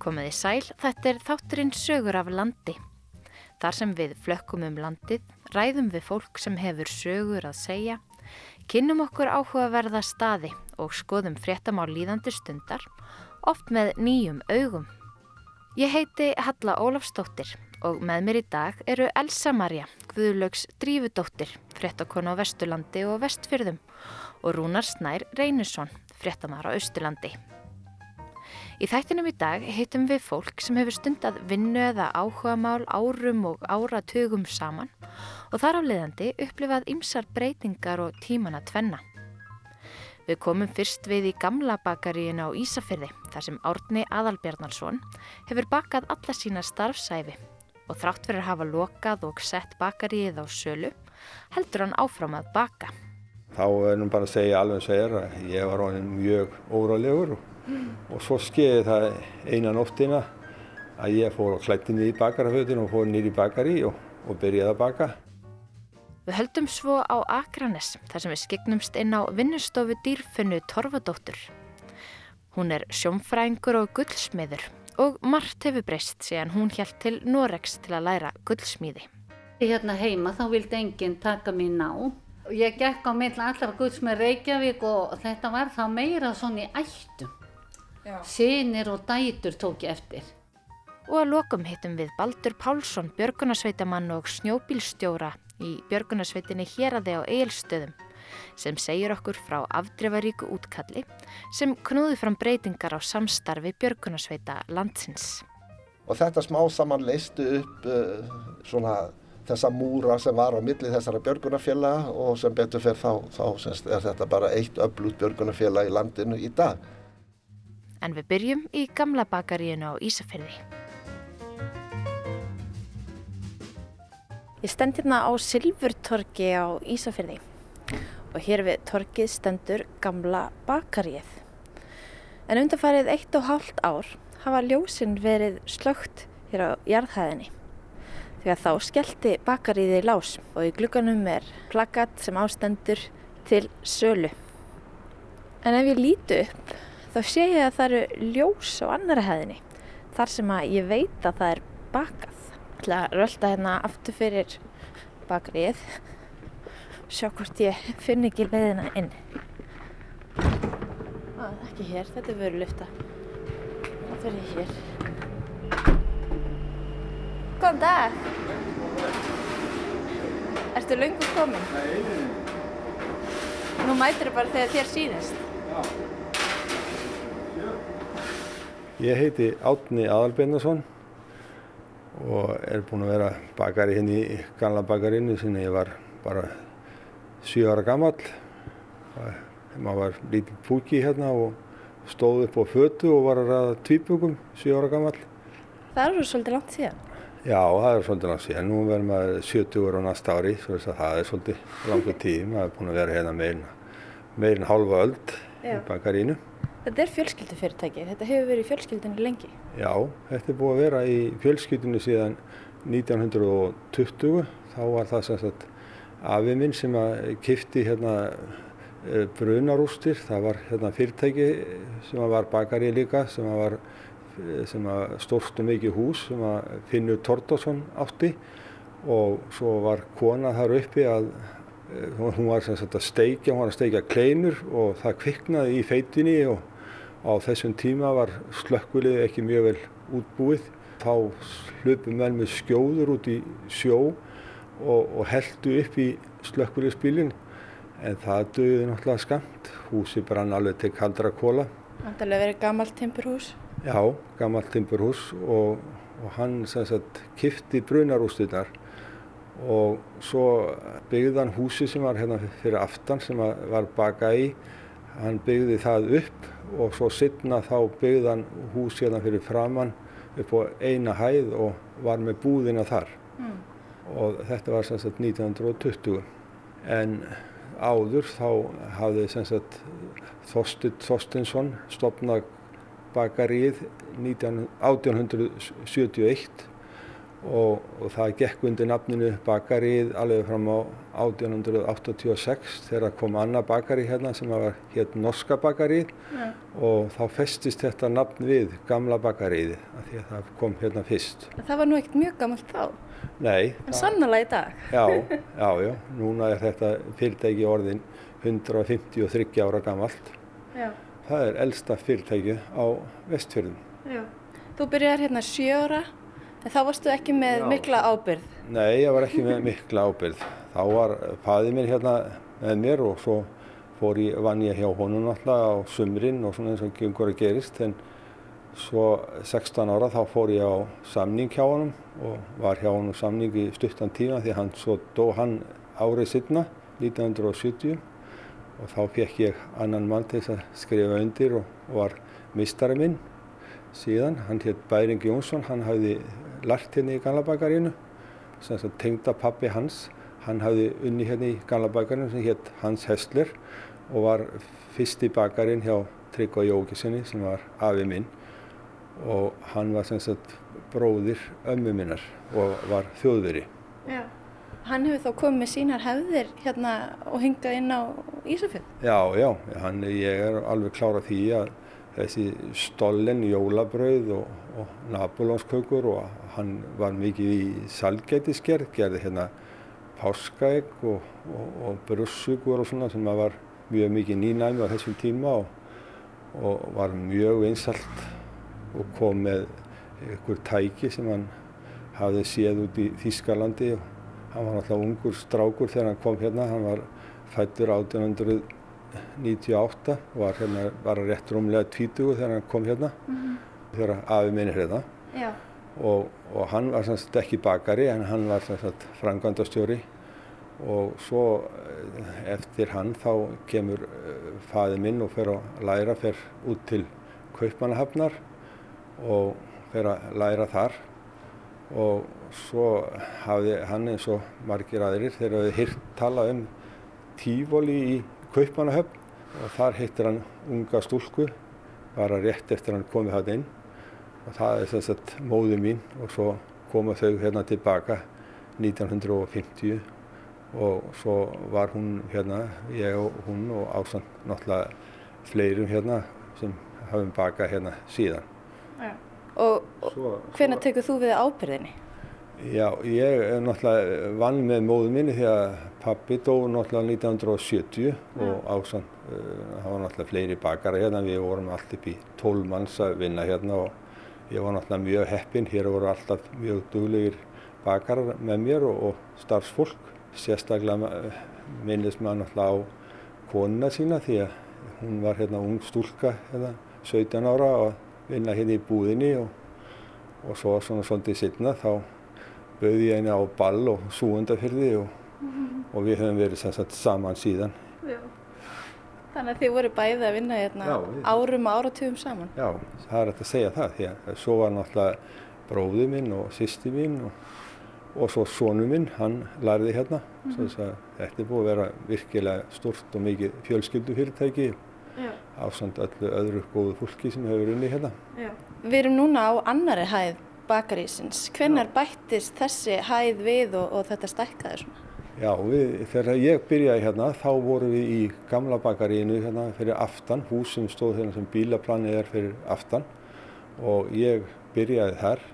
Komiði sæl, þetta er þátturinn sögur af landi. Þar sem við flökkum um landið, ræðum við fólk sem hefur sögur að segja, kynnum okkur áhugaverða staði og skoðum fréttamál líðandi stundar, oft með nýjum augum. Ég heiti Halla Ólafsdóttir og með mér í dag eru Elsa Marja, Guðlaugs Drífudóttir, fréttakonu á Vesturlandi og Vestfyrðum og Rúnar Snær Reynisson, fréttamar á Austurlandi. Í þættinum í dag heitum við fólk sem hefur stundað vinnu eða áhugamál árum og áratugum saman og þar af leiðandi upplifað ymsar breytingar og tíman að tvenna. Við komum fyrst við í gamla bakaríinu á Ísafyrði þar sem Árni Adalbjarnarsson hefur bakað alla sína starfsæfi og þrátt fyrir að hafa lokað og sett bakaríið á sölu heldur hann áfram að baka. Þá er nú bara að segja alveg segir að ég var mjög órálegur og og svo skeiði það eina nóttina að ég fór og klætti niður í bakarafötun og fór niður í bakari og, og byrjaði að baka. Við höldum svo á Akranes þar sem við skeignumst inn á vinnustofu dýrfunnu Torfadóttur. Hún er sjómfræðingur og gullsmiður og margt hefur breyst síðan hún hjælt til Norex til að læra gullsmíði. Hérna heima þá vildi enginn taka mér ná. Ég gekk á meðal allar gullsmið Reykjavík og þetta var þá meira svona í ættum. Sinir og dætur tók ég eftir. Og að lokum hittum við Baldur Pálsson, björgunarsveitamann og snjóbílstjóra í björgunarsveitinni Hjeraði á Egilstöðum sem segir okkur frá afdrefaríku útkalli sem knúði fram breytingar á samstarfi björgunarsveita landsins. Og þetta smá saman leistu upp uh, svona þessa múra sem var á milli þessara björgunarfélaga og sem betur fyrir þá, þá er þetta bara eitt öflut björgunarfélag í landinu í dag en við byrjum í gamla bakaríinu á Ísafjörði. Ég stend hérna á Silfurtorki á Ísafjörði og hér við torkið stendur gamla bakaríið. En undarfarið eitt og hálft ár hafa ljósinn verið slögt hér á jarðhæðinni. Þegar þá skellti bakaríði lás og í glukkanum er plakat sem ástendur til sölu. En ef ég líti upp þá sé ég að það eru ljós á annara hæðinni þar sem að ég veit að það er bakað. Það ætla að rölda hérna aftur fyrir bakrið sjá hvort ég finn ekki leiðina inn. Á, ekki hér, þetta er verið lufta. Það fyrir hér. Góðan dag! Ertu laungu komin? Nei. Nú mætir þið bara þegar þér sýnist. Já. Ég heiti Átni Adalbjarnarsson og er búinn að vera bakari hérna í gamla bakarinu sinni ég var bara 7 ára gammal. Maður var lítið púki hérna og stóð upp á fötu og var að ræða tvíbökum 7 ára gammal. Það eru svolítið langt síðan? Já, það er svolítið langt síðan. Nú verður maður 70 ára á næsta ári, það er svolítið langt tíð. Maður er búinn að vera hérna meirinn meir hálfa öll í bakarinu. Þetta er fjölskyldufyrirtæki, þetta hefur verið í fjölskyldunni lengi. Já, þetta er búið að vera í fjölskyldunni síðan 1920. Þá var það sem sagt afið minn sem að kifti hérna e, brunarústir. Það var hérna fyrirtæki sem var bakari líka sem var e, sem stórstu mikið hús sem að Finnur Tordásson átti og svo var kona þar uppi að e, hún var sem sagt að steikja, hún var að steikja kleinur og það kviknaði í feitinni og Á þessum tíma var slökkvilið ekki mjög vel útbúið. Þá hlupum menn með skjóður út í sjó og, og heldu upp í slökkviliðsbílinn en það döði náttúrulega skamt. Húsi brann alveg til kaldra kóla. Hefði verið gammalt timpurhús? Já, gammalt timpurhús og, og hann sagt, kifti brunarústinnar og svo byggðan húsi sem var hérna fyrir aftan sem var baka í. Hann byggði það upp og svo sittna þá byggðan hús hérna fyrir framann upp á eina hæð og var með búðina þar. Mm. og þetta var sem sagt 1920 en áður þá hafði sem sagt Þorstin Þorstinsson stopnað bakaríð 1871 og, og það gekk undir nafninu bakarið alveg fram á 1886 þegar kom annað bakari hérna sem var hér norska bakarið ja. og þá festist þetta nafn við gamla bakarið af því að það kom hérna fyrst. Það var nú ekkert mjög gammalt þá? Nei. En sannlega í dag? Já, já, já, núna er þetta fyrirtæki orðin 153 ára gammalt. Já. Það er eldsta fyrirtæki á vestfjörðum. Já. Þú byrjar hérna sjöra En þá varstu ekki með Já. mikla ábyrð? Nei, ég var ekki með mikla ábyrð. Þá var fæðið mér hérna með mér og svo fór ég, vann ég hjá honum alltaf á sumrin og svona eins og gengur að gerist. En svo 16 ára þá fór ég á samning hjá honum og var hjá honum samning í stuttan tíma því hann svo dó hann árið sittna, 1970 og þá fekk ég annan mann til að skrifa undir og var mistari minn síðan. Hann hétt Bæring Jónsson, hann hafði lært hérna í Galabækarinu tengda pappi hans hann hafði unni hérna í Galabækarinu sem hétt Hans Hessler og var fyrst í bakarinn hjá Tryggva Jókisinni sem var afi minn. Og hann var sem sagt bróðir ömmu minnar og var þjóðveri Já, hann hefur þá komið með sínar hefðir hérna og hingað inn á Ísafjörð? Já, já, hann, ég er alveg klára því að þessi stollen jólabröð og, og nabulónskökur og hann var mikið í salgætiskerð, gerði hérna páskaegg og, og, og brussugur og svona sem var mjög mikið nýnæmi á þessum tíma og var mjög einsalt og kom með einhver tæki sem hann hafði séð út í Þískalandi og hann var alltaf ungur strákur þegar hann kom hérna, hann var fættur 1800 98 var hérna, var rétt rúmlega 20 þegar hann kom hérna mm -hmm. þegar afi minn er hérna Já. og, og hann var semst ekki bakari en hann var semst frangandastjóri og svo eh, eftir hann þá kemur eh, faði minn og fer að læra, fer út til Kaupmannahafnar og fer að læra þar og svo hafði hann eins og margir aðrir þegar við hýrt tala um tífóli í Kaupmannahöfn og þar hittir hann unga stúlku bara rétt eftir hann komið hann inn og það er þess að móði mín og svo koma þau hérna tilbaka 1950 og svo var hún hérna, ég og hún og ásand náttúrulega fleirum hérna sem hafum baka hérna síðan. Ja. Og, og hvernig tekur þú við ábyrðinni? Já, ég er náttúrulega vann með móðu minni því að pappi dó náttúrulega 1970 ja. og ásand, uh, það var náttúrulega fleiri bakara hérna, við vorum allt upp í 12 manns að vinna hérna og Ég var náttúrulega mjög heppinn, hér voru alltaf mjög duglegir bakarar með mér og, og starfsfólk. Sérstaklega minnist maður náttúrulega á konuna sína því að hún var hérna ung stúlka, hérna 17 ára að vinna hérna í búðinni og, og svo svona svolítið setna þá bauði ég henni á ball og súundafyrði og, mm -hmm. og við höfum verið sagt, saman síðan. Já. Þannig að þið voru bæði að vinna hérna Já, árum og áratugum saman. Já, það er hægt að segja það því að svo var náttúrulega bróði minn og sýsti minn og, og svo sónu minn, hann lærði hérna. Mm -hmm. Þetta er búið að vera virkilega stort og mikið fjölskyldufyrirtæki á samt öllu öðru góðu fólki sem hefur unni hérna. Já. Við erum núna á annari hæð bakarísins. Hvennar bættist þessi hæð við og, og þetta stækkaði svona? Já, við, þegar ég byrjaði hérna þá vorum við í gamla bakarínu hérna fyrir aftan, hús sem stóð hérna sem bílaplanið er fyrir aftan og ég byrjaði þar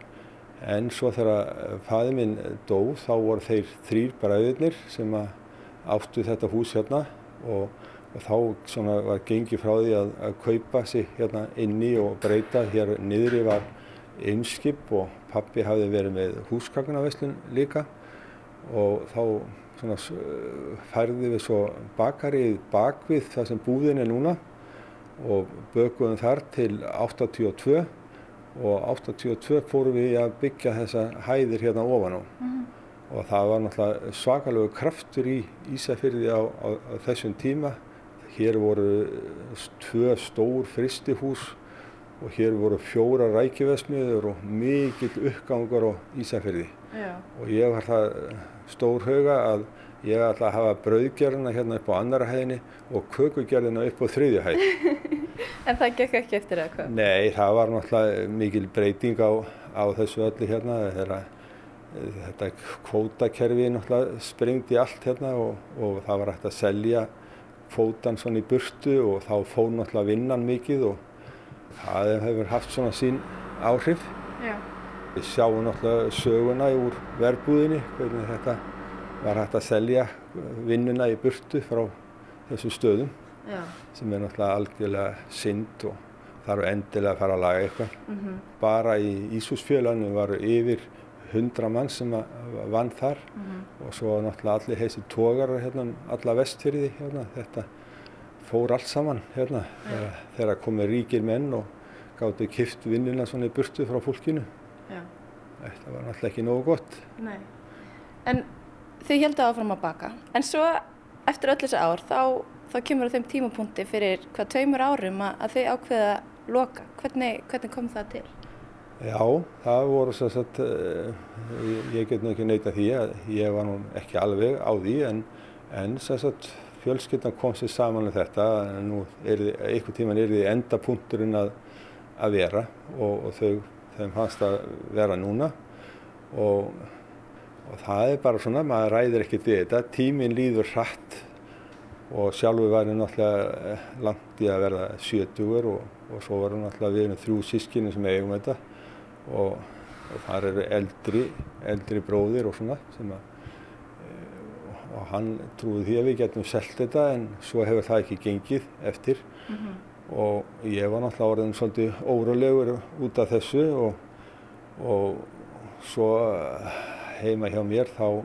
en svo þegar fæði minn dó þá voru þeir þrýr bræðurnir sem áttu þetta hús hérna og, og þá var gengið frá því að, að kaupa sig hérna inni og breyta. Hér niðri var einskip og pappi hafði verið með húsgagnaveslun líka og þá svona, færði við svo bakarið bakvið það sem búðin er núna og bökuðum þar til 82 og 82 fórum við að byggja þessa hæðir hérna ofan á mm -hmm. og það var náttúrulega svakalögur kraftur í Ísafyrði á, á, á þessum tíma hér voru tvö stór fristihús og hér voru fjóra rækjuvesmiður og mikill uppgangur á Ísafyrði Já. og ég var það stór huga að ég ætla að hafa brauðgerðina hérna upp á annara hæðinni og kökugerðina upp á þriðju hæð. en það gekk ekki eftir eða hvað? Nei, það var náttúrulega mikil breyting á, á þessu öllu hérna þegar þetta kvótakerfi náttúrulega sprengdi allt hérna og, og það var hægt að selja kvótan svona í burtu og þá fóð náttúrulega vinnan mikið og það hefur haft svona sín áhrif. Já. Við sjáum náttúrulega söguna úr verbúðinni, hvernig þetta var hægt að selja vinnuna í burtu frá þessum stöðum Já. sem er náttúrulega algjörlega synd og þarf endilega að fara að laga eitthvað. Mm -hmm. Bara í Ísúsfjölanu varu yfir hundra mann sem vann þar mm -hmm. og svo náttúrulega allir heisi tógar hérna, alla vestfyrði hérna, þetta fór allt saman hérna ja. þegar komið ríkir menn og gáttu kift vinnina svona í burtu frá fólkinu Já. þetta var náttúrulega ekki nógu gott Nei. En þau heldu áfram að baka en svo eftir öll þessi ár þá, þá kemur þeim tímapunkti fyrir hvað tveimur árum að, að þau ákveða loka hvernig, hvernig kom það til? Já, það voru svo að ég get nú ekki neyta því að ég var nú ekki alveg á því en, en svo að fjölskyldan kom sér saman með þetta en nú er einhvern tíman er þið endapunkturinn að, að vera og, og þau, þeim fannst að vera núna. Og, og það er bara svona, maður ræðir ekkert við þetta, tíminn líður hratt og sjálfur var ég náttúrulega langt í að verða 70 og, og svo var ég náttúrulega við erum þrjú sískinni sem eigum þetta. Og, og þar eru eldri, eldri bróðir og svona sem að og hann trúði því að við getum selgt þetta en svo hefur það ekki gengið eftir mm -hmm. og ég var náttúrulega orðin svolítið órulegur út af þessu og, og svo heima hjá mér þá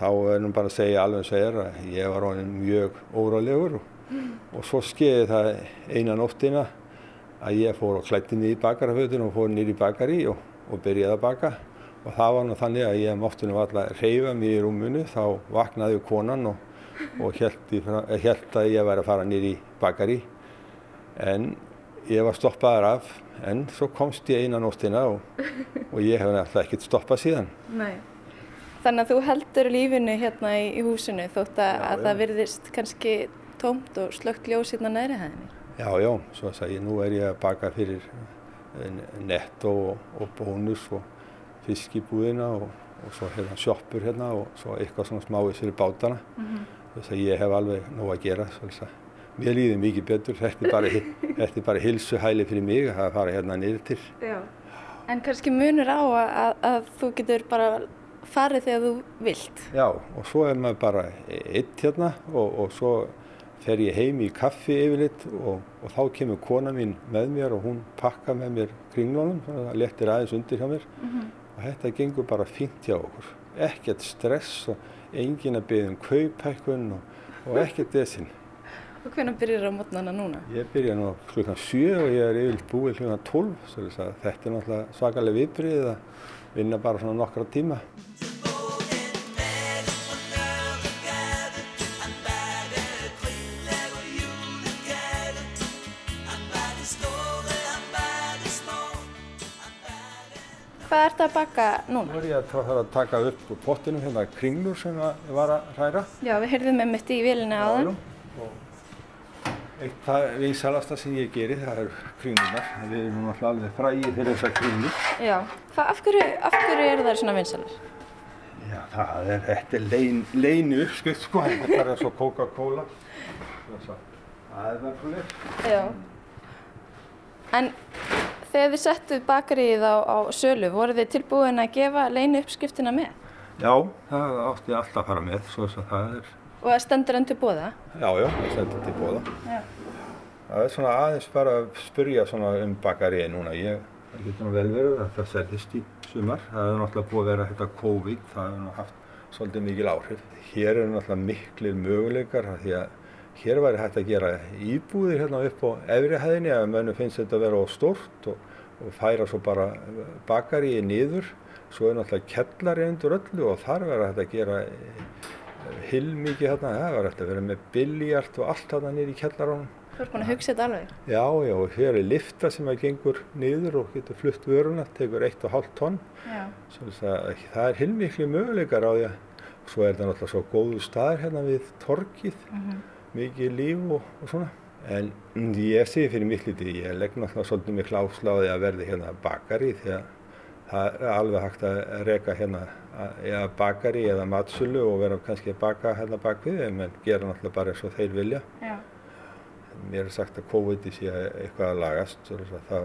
þá er nú bara að segja alveg og er að ég var orðin mjög órulegur og, mm. og svo skeiði það eina nóttina að ég fór og klætti niður í bakarafötun og fór niður í bakari og, og byrjaði að baka og það var nú þannig að ég mátti nú alltaf reyfa mér í rúmunu þá vaknaði konan og, og held að ég væri að fara í bakari en ég var stoppaður af en svo komst ég einan óttina og, og ég hef alltaf ekkert stoppað síðan. Nei. Þannig að þú heldur lífinu hérna í, í húsinu þótt að, já, að það virðist kannski tómt og slögt ljós hérna næri hæðinni? Já, já, svo að segja, nú er ég að baka fyrir eh, netto og, og bónus og fiskibúðina og, og svo hérna sjoppur hérna og svo eitthvað svona smáis fyrir bátana. Mm -hmm. Þess að ég hef alveg nóg að gera, að mér líði mikið betur, þetta er bara, bara hilsuhæli fyrir mig að fara hérna niður til. Já. En kannski munur á að, að þú getur bara farið þegar þú vilt? Já, og svo er maður bara eitt hérna og, og svo fer ég heim í kaffi yfirleitt og, og þá kemur kona mín með mér og hún pakka með mér kringlónum, það letir aðeins undir hjá mér mm -hmm. Og þetta gengur bara fínt hjá okkur. Ekkert stress og engin að byggja um kaupækkun og, og ekkert desinn. Og hvernig byrjir það á mótnana núna? Ég byrja nú klukkan 7 og ég er yfirleitt búið klukkan 12, svo þetta er náttúrulega svakalega viðbyrðið að vinna bara svona nokkra tíma. Ert að baka núna? Nú er ég að, að taka upp úr pottinu hérna kringlur sem ég var að hræra. Já, við heyrðum með mitt í vilina á það. Eitt það vinsalasta sem ég geri það er kringlunar. Við erum alltaf alveg fræðið fyrir þessar kringlur. Já, Hva, af, hverju, af hverju eru það svona vinsalar? Já, það er, þetta er lein, leinu uppskrift sko. Þetta er svo Coca-Cola. Það er það fyrir. Já. En Þegar þið settuð bakarið á, á sölu, voru þið tilbúin að gefa leinu uppskriftina með? Já, það átti alltaf að fara með, svo að það er... Og það stendur enn til bóða? Já, já, það stendur til bóða. Já. Það er svona aðeins bara að spyrja um bakarið núna. Ég, getur nú vel verið að það seldist í sumar. Það hefur náttúrulega búið að vera þetta COVID, það hefur náttúrulega haft svolítið mikil áhrif. Hér eru náttúrulega miklir möguleikar því að Hér væri hægt að gera íbúðir hérna upp á efri hæðinni ef mönnum finnst þetta að vera á stort og, og færa svo bara bakari í niður. Svo er náttúrulega kellari undir öllu og þar verður hægt að gera hilmikið eh, hérna. Það verður hægt að vera með biljart og allt hérna niður í kellarónum. Þú ert búin að hugsa þetta alveg? Já, já, og hér er lifta sem að gengur niður og getur flutt vöruna, tekur 1,5 tonn. Það er hilmikli möguleikar á því að svo er þetta náttúrulega svo góðu staðir hérna við torkið. Mm -hmm mikið líf og, og svona. En ég sé fyrir mitt liti, ég legg náttúrulega svolítið miklu ásláði að verði hérna bakari því að það er alveg hægt að reyka hérna eða bakari eða matsölu og vera kannski að baka hérna bakvið en gera náttúrulega bara eins og þeir vilja. Já. Mér er sagt að COVID sé eitthvað að lagast og þá,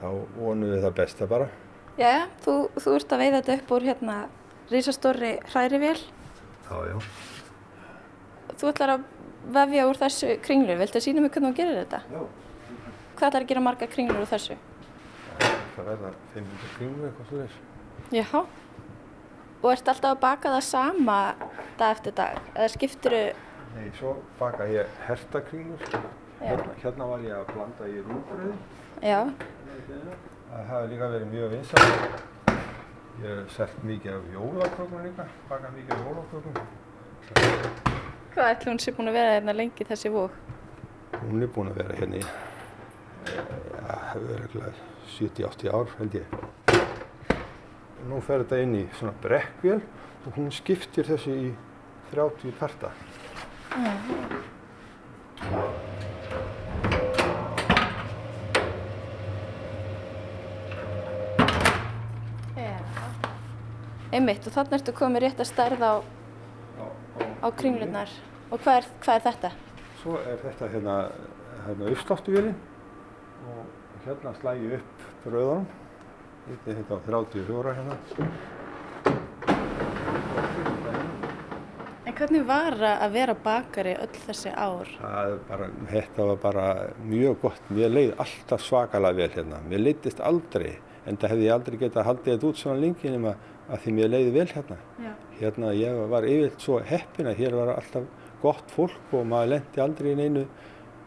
þá vonum við það besta bara. Já, þú, þú ert að veiða þetta upp úr hérna risastóri hrærivél. Já, já. Þú ætlar að vefja úr þessu kringlu. Viltu að sína mig hvernig þú gerir þetta? Já. Hvað ætlar að gera marga kringlur úr þessu? Það verða 500 kringlur eitthvað svo þess. Já. Og ert alltaf að baka það sama dag eftir dag? Eða skiptir þú... Nei, svo baka ég hertakringlur. Hérna, hérna var ég að blanda í rúbröði. Já. Það hafi líka verið mjög vinsað. Ég hef selt mikið af jólakökum líka, bakað mikið af jólakökum. Hvað ætlum hún sé búin að vera hérna lengi þessi vók? Hún er búin að vera hérna í, það hefur verið 70-80 ár held ég. Nú fer þetta inn í svona brekkvél og hún skiptir þessu í 30 parta. Einmitt og þannig ertu komið rétt að stærða á, á kringlunar. Og hvað er, hvað er þetta? Svo er þetta hérna, hérna uppsláttuvélinn og hérna slægi upp bröðunum. Þetta er hérna 34 hérna. En hvernig var að vera bakari öll þessi ár? Bara, þetta var bara mjög gott. Mér leið alltaf svakalega vel hérna. Mér leiðist aldrei, en það hefði ég aldrei getað að halda þetta út svona lengi nema að því mér leiði vel hérna. Já. Hérna ég var yfirlt svo heppin að hér var alltaf gott fólk og maður lendi aldrei í neinu,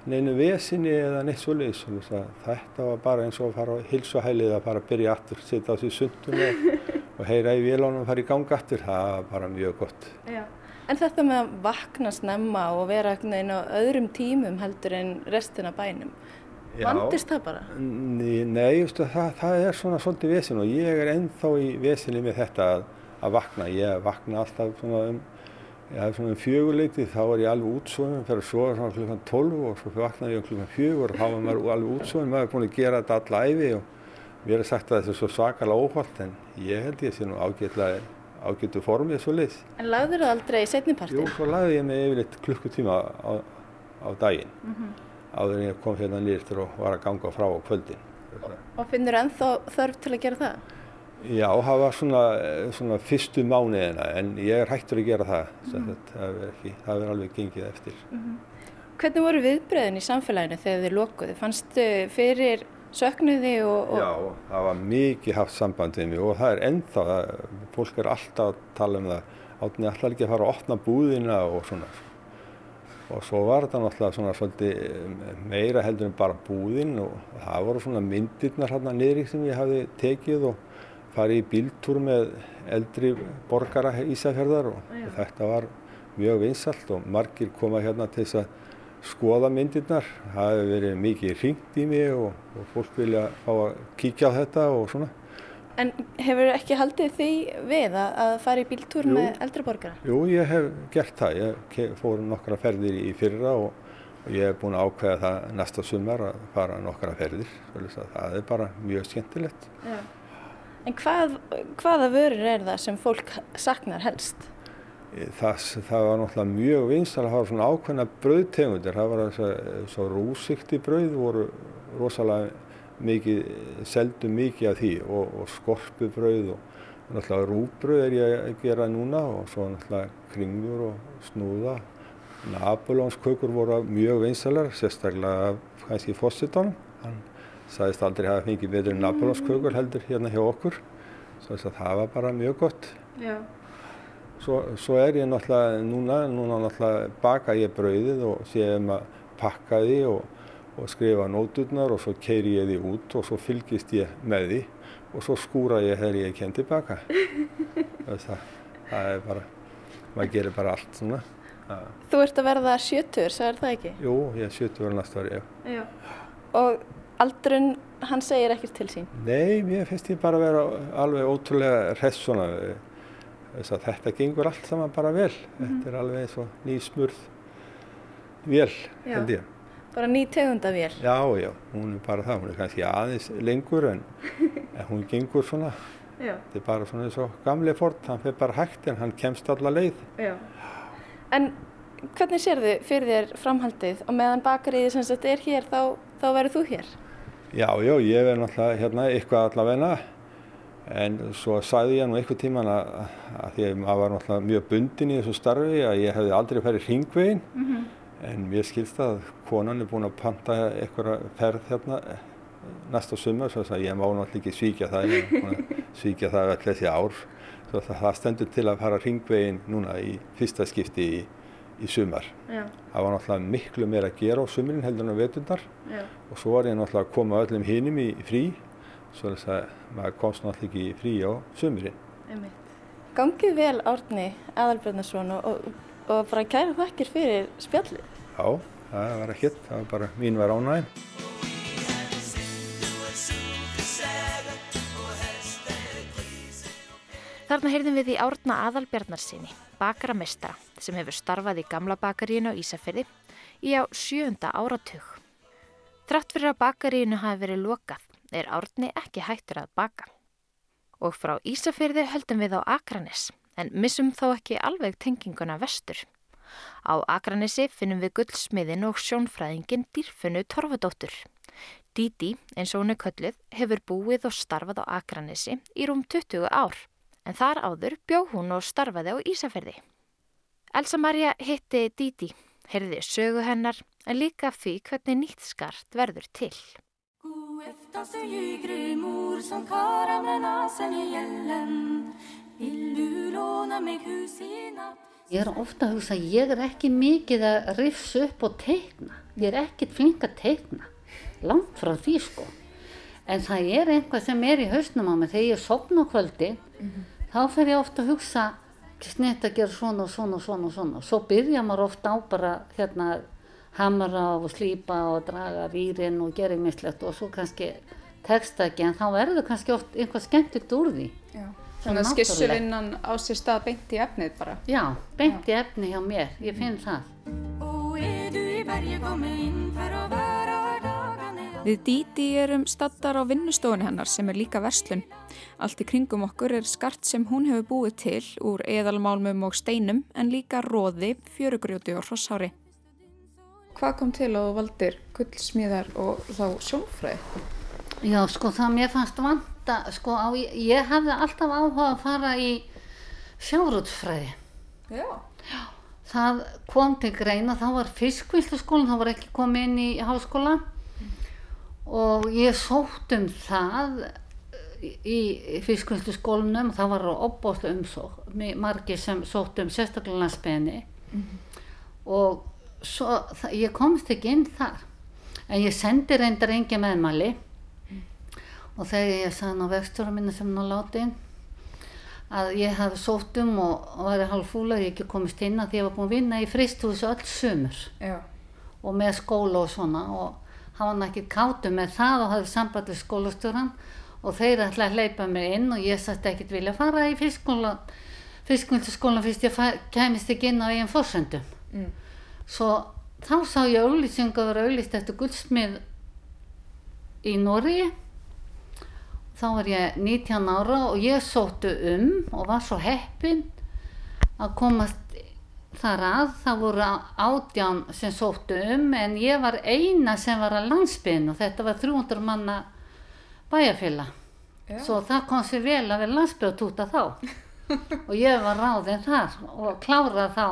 neinu vesinni eða neitt svoleiðis. Svo þetta var bara eins og að fara á hilsuhælið að fara að byrja aftur, setja á því sundum og, og heyra í vélánum og fara í ganga aftur. Það var bara mjög gott. Já. En þetta með að vakna snemma og vera inn á öðrum tímum heldur en restina bænum. Vandist það bara? Nei, nei justu, það, það er svona svolítið vesin og ég er ennþá í vesinni með þetta að, að vakna. Ég vakna alltaf svona um, um fjöguleiti, þá er ég alveg útsvöðum, fyrir að sofa svona klukkan 12 og svo vakna ég um klukkan fjögur og þá er maður alveg útsvöðum, maður er búin að gera þetta alla æfi og mér er sagt að þetta er svo svakalega óholt en ég held ég sé nú ágætlega ágættu formið svo leiðs. En lagður það aldrei í setnipartin? Jú, svo lagði ég mig yfirleitt klukkutíma á, á daginn Mm -hmm. Áður en ég kom hérna nýrtur og var að ganga frá á kvöldin. Og finnur ennþá þörf til að gera það? Já, það var svona, svona fyrstu mánuðina en ég er hættur að gera það. Mm. Ekki, það verður alveg gengið eftir. Mm Hvernig voru viðbröðin í samfélaginu þegar þið lokuðu? Fannstu fyrir söknuði og... og... Já, það var mikið haft samband við mig og það er ennþá, það, fólk er alltaf að tala um það. Átni alltaf ekki að fara að opna búðina og svona. Og svo var þetta náttúrulega svona svolítið meira heldur en bara búðin og það voru svona myndirnar hérna niðri sem ég hafi tekið og farið í bíltúr með eldri borgara Ísafjörðar og Já. þetta var mjög vinsalt og margir koma hérna til þess að skoða myndirnar. Það hefur verið mikið hringt í mig og, og fólk vilja fá að kíkja á þetta og svona. En hefur ekki haldið því við að, að fara í bíltúr Jú. með eldri borgara? Jú, ég hef gert það. Ég fór nokkra ferðir í fyrra og, og ég hef búin að ákveða það næsta sumar að fara nokkra ferðir. Það er bara mjög skemmtilegt. Já. En hvað, hvaða vörur er það sem fólk saknar helst? Það, það var náttúrulega mjög vinsal að hafa svona ákveðna brauðtegundir. Það var þess að svo rúsikti brauð voru rosalega mikið, seldu mikið af því og, og skorpubrauð og, náttúrulega rúbrauð er ég að gera núna og svo náttúrulega kringlur og snúða. Napolónskökur voru mjög vinsalar, sérstaklega kannski fósitónum. Hann sagðist aldrei hafa fengið betur en Napolónskökur heldur hérna hjá okkur. Svo það var bara mjög gott. Já. Svo, svo er ég náttúrulega núna, núna náttúrulega baka ég brauðið og sé um að pakka því og, og skrifa nóturnar og svo keiri ég því út og svo fylgist ég með því og svo skúra ég þegar ég kem tilbaka. það, það er bara, maður gerir bara allt svona. Þú ert að verða 70, sagður það ekki? jú, ég er 70 ára næsta ári, já. Já. Og aldrun, hann segir ekkert til sín? Nei, mér finnst ég bara vera alveg ótrúlega hress svona. Þess að þetta gengur allt saman bara vel. Þetta er alveg eins og nýsmurð vel, Já. held ég. Bara ný tegundavél? Já, já, hún er bara það. Hún er kannski aðeins lengur en, en hún gengur svona Já. þetta er bara svona eins og gamli fort hann fer bara hægt en hann kemst alla leið Já. En hvernig sérðu fyrir þér framhaldið og meðan bakariði sem sagt er hér þá, þá verður þú hér? já, já, ég verð náttúrulega hérna eitthvað allavegna en svo sagði ég nú eitthvað tíman að, að því að maður var náttúrulega mjög bundin í þessu starfi að ég hefði aldrei ferið hringvegin en mér skilst að konan er búin að panta eitthvað ferð hérna næsta sumar svo að ég má náttúrulega ekki svíkja það er að svíkja það öll þessi ár. Svo það, það stendur til að fara hringvegin núna í fyrsta skipti í, í sumar. Já. það var náttúrulega miklu meira að gera á sumurinn heldur en á vetundar Já. og svo var ég náttúrulega að koma öllum hinum í frí. Svo að maður komst náttúrulega ekki í frí á sumurinn Gangið vel Árni Aðalbjörnarsson og, og, bara kæra þakkir fyrir spjallið. Já, það var ekkert, það var bara mín var ánægum. Þarna heyrðum við í Árna Aðalbjarnarsinni, bakaramestara sem hefur starfað í gamla bakaríinu á Ísafirði í á sjöunda áratug. Þrátt fyrir að bakaríinu hafi verið lokað er Árni ekki hættur að baka. Og frá Ísafirði höldum við á Akranes en missum þó ekki alveg tenginguna vestur. Á Akranesi finnum við gullsmiðin og sjónfræðingin dýrfunnu Torfadóttur. Díti, eins og hún er kölluð, hefur búið og starfað á Akranesi í rúm 20 ár en þar áður bjó hún og starfaði á Ísafirði. Elsa Maria hitti Díti, heyrði sögu hennar en líka því hvernig nýtt skart verður til. God eftersom ljugry mor som karar med nasen i Ég er ofta að hugsa, ég er ekki mikið að rifsa upp og teikna. Ég er ekkit flink að teikna. Langt frá því sko. En það er einhvað sem er í hausnum á mig. Þegar ég sopna á kvöldi, þá fer ég ofta að hugsa, snett að gera svona og svona og svona og svona. Svo byrja maður ofta á bara hérna hamra og slípa og draga rýrin og gera mislegt og svo kannski texta ekki en þá verður kannski oft einhvað skemmtilegt úr því. Já. Þannig að skissuvinnan á sér stað beint í efnið bara. Já, beint í efni hjá mér, ég finn það. Vara dagarna Við Díti erum staddar á vinnustofunni hennar sem er líka verslun. Allt í kringum okkur er skart sem hún hefur búið til úr eðalmálmum og steinum en líka róði, fjörugrjóti og hrossári. Hvað kom til að þú valdir gullsmíðar og þá sjónfræði? Já, sko það mér fannst vanta, sko á, ég hefði alltaf áhuga að fara í sjárútsfræði. Já. Það kom til greina, þá var fiskvildaskólinn, þá var ekki komið inn í háskóla. Og ég sótt um það í fiskvildaskólinum, það var opbóðslega umsók, margir sem sótt um sérstaklega landsbygðinni og svo, það, ég komst ekki inn þar. En ég sendi reyndar engi meðmæli og þegar ég sagði ná vexturum minna sem nú látin að ég hafði sótt um og, og væri hálf fúla að ég ekki komist inn að því ég var búin að vinna í fristúsi öll sumur Já. og með skóla og svona og hann var ekki kátu með það og hafði samband við skólastjóran og þeir ætlaði að hleypa mig inn og ég sætti ekkert vilja fara í fiskskóla fiskmyndaskólan fyrst ég kæmist ekki inn á eigin fórsendum Mm. svo þá sá ég auglýsingu að vera auglýst eftir guldsmið í Noregi þá var ég 19 ára og ég sóttu um og var svo heppin að komast þar að það voru átján sem sóttu um en ég var eina sem var að landsbyrn og þetta var 300 manna bæjarfélag Já. svo það kom sér vel að vera landsbyrtúta þá og ég var ráðinn þar og klárað þá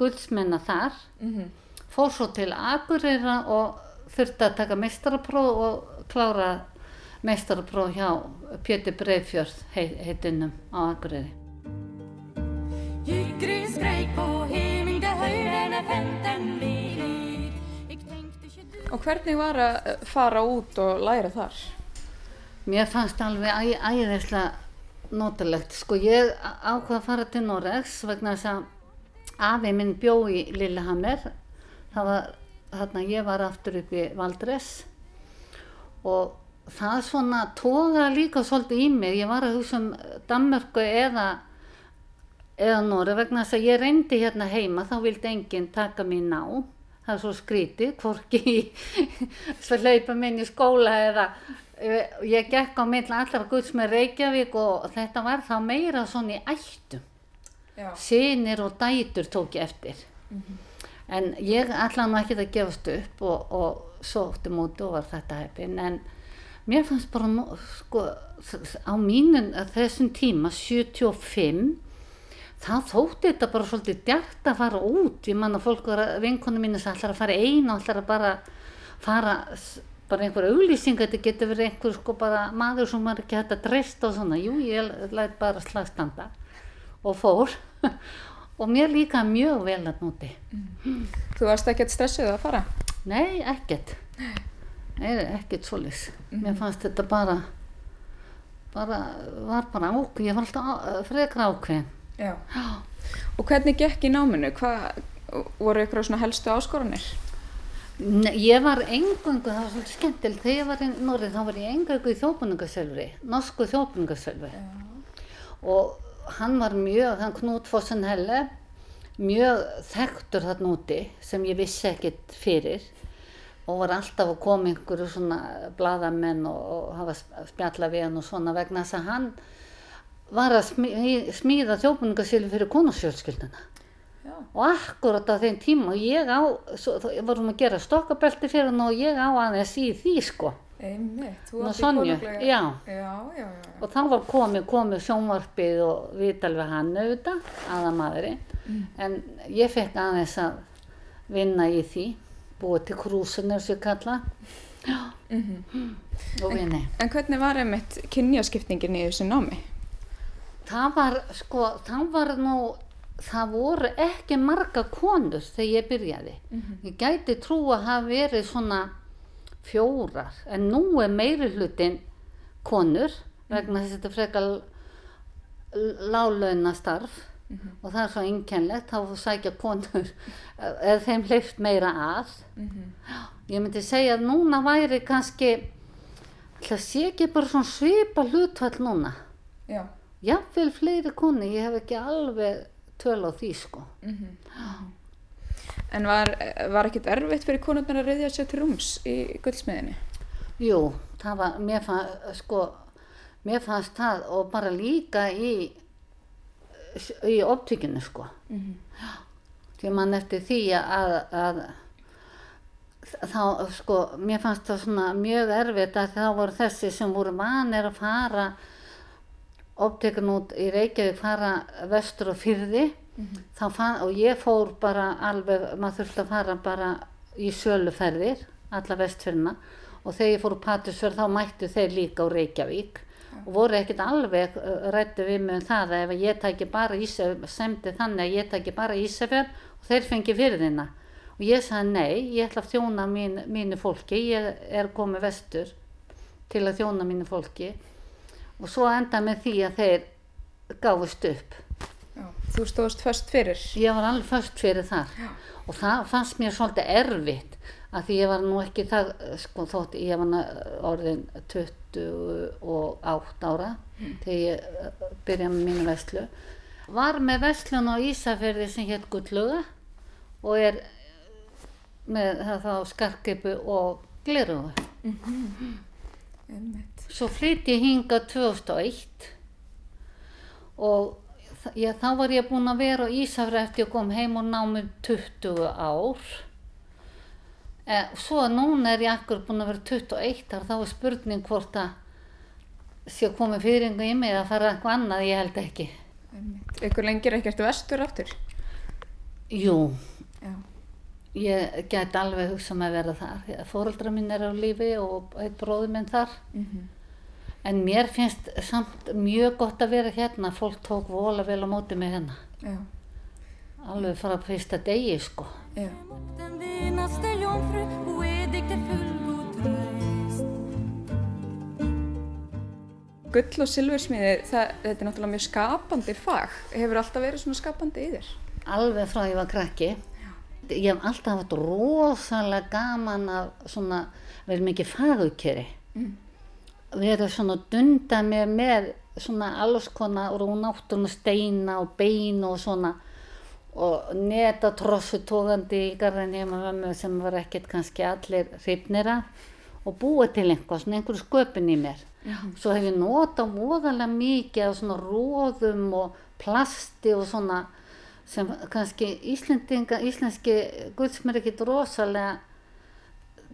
guldsmenna þar Mhm. fór svo til Akureyra og þurfti að taka meistarapróf og klára meistarapróf hjá Pétur Breiðfjörð heit, heitinum á Akureyri. Og hvernig var að eh, fara út og læra þar? Mér fannst alveg æ, æðislega notalegt. Sko ég ákvað að fara til Noregs vegna þess að afi minn bjó í Lillehammer. Það var, þarna ég var aftur upp í Valdres og það svona tóða líka svolítið í mig. Ég var að hugsa um Danmörku eða, eða Noreg vegna þess að ég reyndi hérna heima, þá vildi enginn taka mér ná. Það er svo skrítið, hvorki svo hlaupa minn í skóla eða, Ég, gekk á milli allar guðs með Reykjavík og þetta var þá meira svona í ættum. Já. Sinir og dætur tók ég eftir. En ég ætlaði nú ekki að gefast upp og, og sótti múti og var þetta heppin. En mér fannst bara, sko, á mínum þessum tíma, 75, þá þótti þetta bara svolítið djart að fara út. Ég man að fólk var að vinkonu mínu sem ætlar að fara einu og ætlar að bara fara bara einhver auglýsing, þetta getur verið einhver sko bara maður sem var ekki hægt að treysta og svona, jú ég læt bara slagstanda og fór og mér líka mjög vel að núti. Þú varst ekkert stressuð að fara? Nei, ekkert. Ekkert svolis. Mér fannst þetta bara, bara, var bara ákveð, ég var alltaf á- frekar ákveðin. Já. Og hvernig gekk í náminu? Hvað voru ykkur svona helstu áskoranir? Nei, ég var engungu, það var svolítið skemmtilegt, þegar ég var í Norrið þá var ég engungu í þjópunningasölvi, norsku þjópunningasölvi. Og hann var mjög, hann Knút Fossen Helle, mjög þekktur þarna úti sem ég vissi ekkert fyrir og var alltaf að koma einhverju svona bladamenn og, og hafa sp- spjalla við hann og svona vegna þess að hann var að smí- smíða þjópunningasölvi fyrir konusjölskylduna og akkurat á þeim tíma og ég á, svo, þá varum að gera stokkabelti fyrir hann og ég á aðeins í því sko. Einmitt, þú Ná, átt í Sonju, konunglega- já. Já, já, já. og þá var komið, komið sjónvarpið og viðtal við hann auðvitað, aðamadurinn en ég fekk aðeins að vinna í því búið til krúsinir sem ég kalla. Já. Og vinni En hvernig var einmitt kynjaskiptingin í þessu námi? það var sko, það var nú það voru ekki marga konur þegar ég byrjaði. Ég gæti trú að hafa verið svona fjórar en nú er meiri hlutin konur vegna þess að þetta frekar lálauna starf og það er svo einkennlegt þá sækja konur eða þeim hleyft meira að. Ég myndi segja að núna væri kannski það sé ekki bara svona svipa hlutfall núna. Já. jafnvel fleiri konu, ég hef ekki alveg töl á því sko. En var, var ekkert erfitt fyrir konurnar að reyðja sér til rúms í gullsmiðinni? jú, það var, mér fannst sko, mér fannst það og bara líka í í optíkinu sko. Því mann eftir því að, að þá sko, mér fannst það svona mjög erfitt að þá voru þessi sem voru vanir að fara optikun út í Reykjavík fara vestur og fyrði þá fann, og ég fór bara alveg, maður þurfti að fara bara í söluferðir, alla vestfyrna og þegar ég fór úr Patrísfjörð þá mættu þeir líka á Reykjavík og voru ekkert alveg rættu við mig um það að ef ég tæki bara Ísafjörð, semdi þannig að ég tæki bara Ísafjörð og þeir fengi fyrðina og ég sagði nei, ég ætla að þjóna mín, mínu fólki, ég er komið vestur til að þjóna mínu fólki. Og svo enda með því að þeir gáfust upp. Já. Þú stóðst först fyrir? ég var alveg först fyrir þar. Og það fannst mér svolítið erfitt að því ég var nú ekki það sko þótt ég var orðin 28 ára þegar ég eh, byrjaði með mínu veslu var með veslun á Ísafjörði sem hétt Gullluga og er með það þá skarkipu og glerugu Einmitt. Svo flytti ég hinga 2001 og já, þá var ég búin að vera á Ísafri eftir ég kom heim og námi 20 ár. E, svo núna er ég akkur búin að vera 21 ár, þá er spurning hvort að sé komið fyrringu í mig að fara eitthvað annað, ég held ekki. Ykkur lengir ekkert vestur aftur? Jú, Já. ég get alveg hugsað með að vera þar. Fóreldra mín er á lífi og eitt bróður minn þar. En mér finnst samt mjög gott að vera hérna, fólk tók vola vel á móti mig hérna. Já. Alveg frá fyrsta degi sko. Já. Gull og silfursmiði, þetta er náttúrulega mjög skapandi fag. Hefur alltaf verið svona skapandi í þér? Alveg frá ég var krakki. Ég hef alltaf haft rosalega gaman að svona, verið mikið fagukeri. Mm. Verið svona að dunda mér með svona alls konar úr náttúruna steina og bein og svona og neta trossu tógandi í garðinni heima með mömmu sem var ekkert kannski allir hrifnir af. Og búa til einhvað, svona einhverju sköpun í mér. Svo hef ég notað voðalega mikið af svona róðum og plasti og svona sem kannski Íslendinga, íslenski guðsmér ekkit rosalega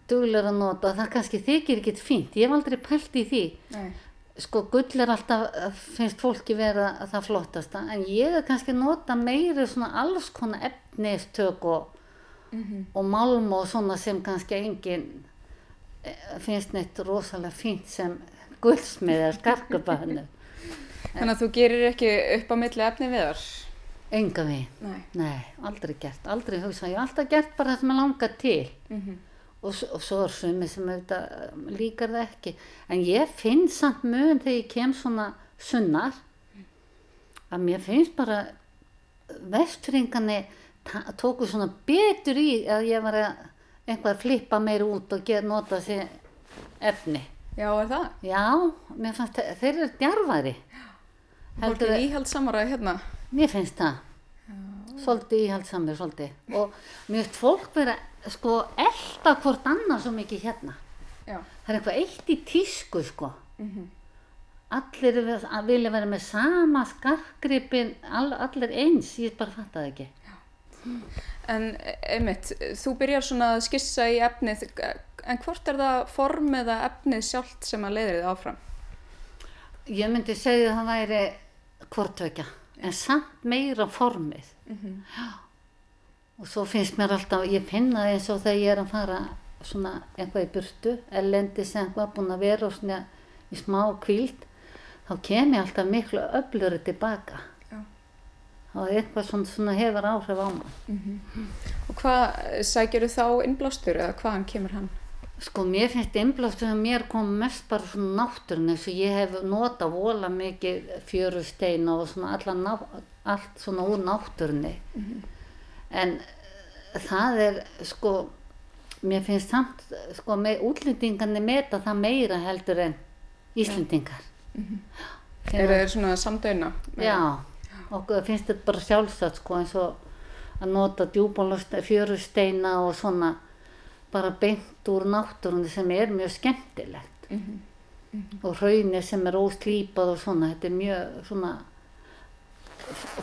duglega að nota. Það kannski þykir ekkit fínt, ég hef aldrei pælt í því. Nei. Sko gull er alltaf finnst fólki vera það flottasta en ég er kannski að nota meiri svona alls konar efnistök og, og málm og svona sem kannski engin eh, finnst neitt rosalega fínt sem gullsmið eða skarkubahanu Þannig að þú gerir ekki upp á milli efni við þar? enga við, Nei. nei, aldrei gert aldrei hugsa, ég hef alltaf gert bara það sem ég langar til Mhm. Og, og svo er sumi sem auðvitað um, líkar það ekki en ég finn samt mun þegar ég kem svona sunnar að mér finnst bara vestfringarni tóku svona betur í að ég var að einhvað að flippa meir út og gera nota sér efni Já, er það? já, mér fannst þe- þeir eru djarfari Heldur er að- íhaldsamara hérna. Mér finnst það. Svolítið íhaldsamur, svolítið. Og finnst fólk vera, sko, elda hvort annað svo mikið hérna. Já. Það er eitthvað eitt í tísku, sko. Allir við- að vilja vera með sama skarkripin, all, allir eins, ég bara fatt það ekki. En einmitt, þú byrjar svona að skissa í efnið, en hvort er það form eða efnið sjálft sem að leiðir þið áfram? Ég myndi segja að það væri hvortvekja, en samt meira formið. Já. Og svo finnst mér alltaf, ég finna það eins og þegar ég er að fara svona eitthvað í burtu, ellendis eitthvað búin að vera svona í smá kvíld, þá kem ég alltaf miklu öfluri tilbaka. Já. Það er eitthvað svona, svona hefur áhrif á maður. Og hvað sækjur þá innblástur eða hvaðan kemur hann? Sko mér finnst innblástur að mér kom mest bara svona náttúrun eins og ég hef notað vola mikið fjörusteina og svona allt svona úr náttúrunni. En eh, það er sko, mér finnst samt sko með útlendingarnir meta það meira heldur en Íslendingar. Eru þeir svona samdöina? Já, okkur finnst þetta bara sjálfsagt sko eins og að nota djúbólust fjörusteina og svona bara beint úr náttúrunni sem er mjög skemmtilegt og hraunir sem er óslýpað og svona, þetta er mjög svona